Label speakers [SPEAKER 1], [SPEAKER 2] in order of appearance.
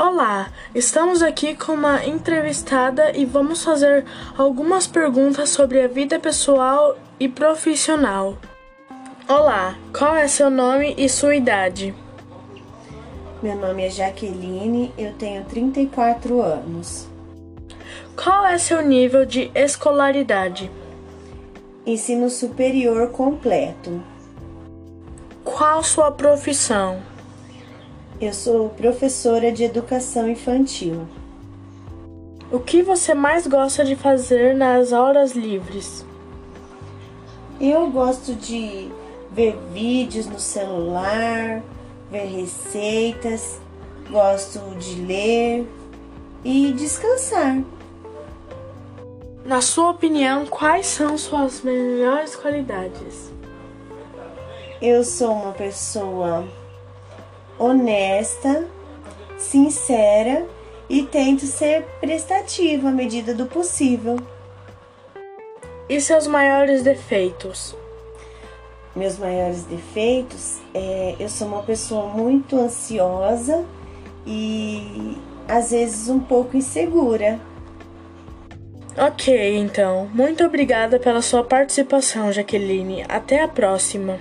[SPEAKER 1] Olá, estamos aqui com uma entrevistada e vamos fazer algumas perguntas sobre a vida pessoal e profissional. Olá, qual é seu nome e sua idade?
[SPEAKER 2] Meu nome é Jaqueline, eu tenho 34 anos.
[SPEAKER 1] Qual é seu nível de escolaridade?
[SPEAKER 2] Ensino superior completo.
[SPEAKER 1] Qual sua profissão?
[SPEAKER 2] Eu sou professora de educação infantil.
[SPEAKER 1] O que você mais gosta de fazer nas horas livres?
[SPEAKER 2] Eu gosto de ver vídeos no celular, ver receitas, gosto de ler e descansar.
[SPEAKER 1] Na sua opinião, quais são suas melhores qualidades?
[SPEAKER 2] Eu sou uma pessoa honesta, sincera e tento ser prestativa à medida do possível.
[SPEAKER 1] E seus maiores defeitos?
[SPEAKER 2] Meus maiores defeitos é eu sou uma pessoa muito ansiosa e às vezes um pouco insegura.
[SPEAKER 1] Ok, então. Muito obrigada pela sua participação, Jaqueline. Até a próxima.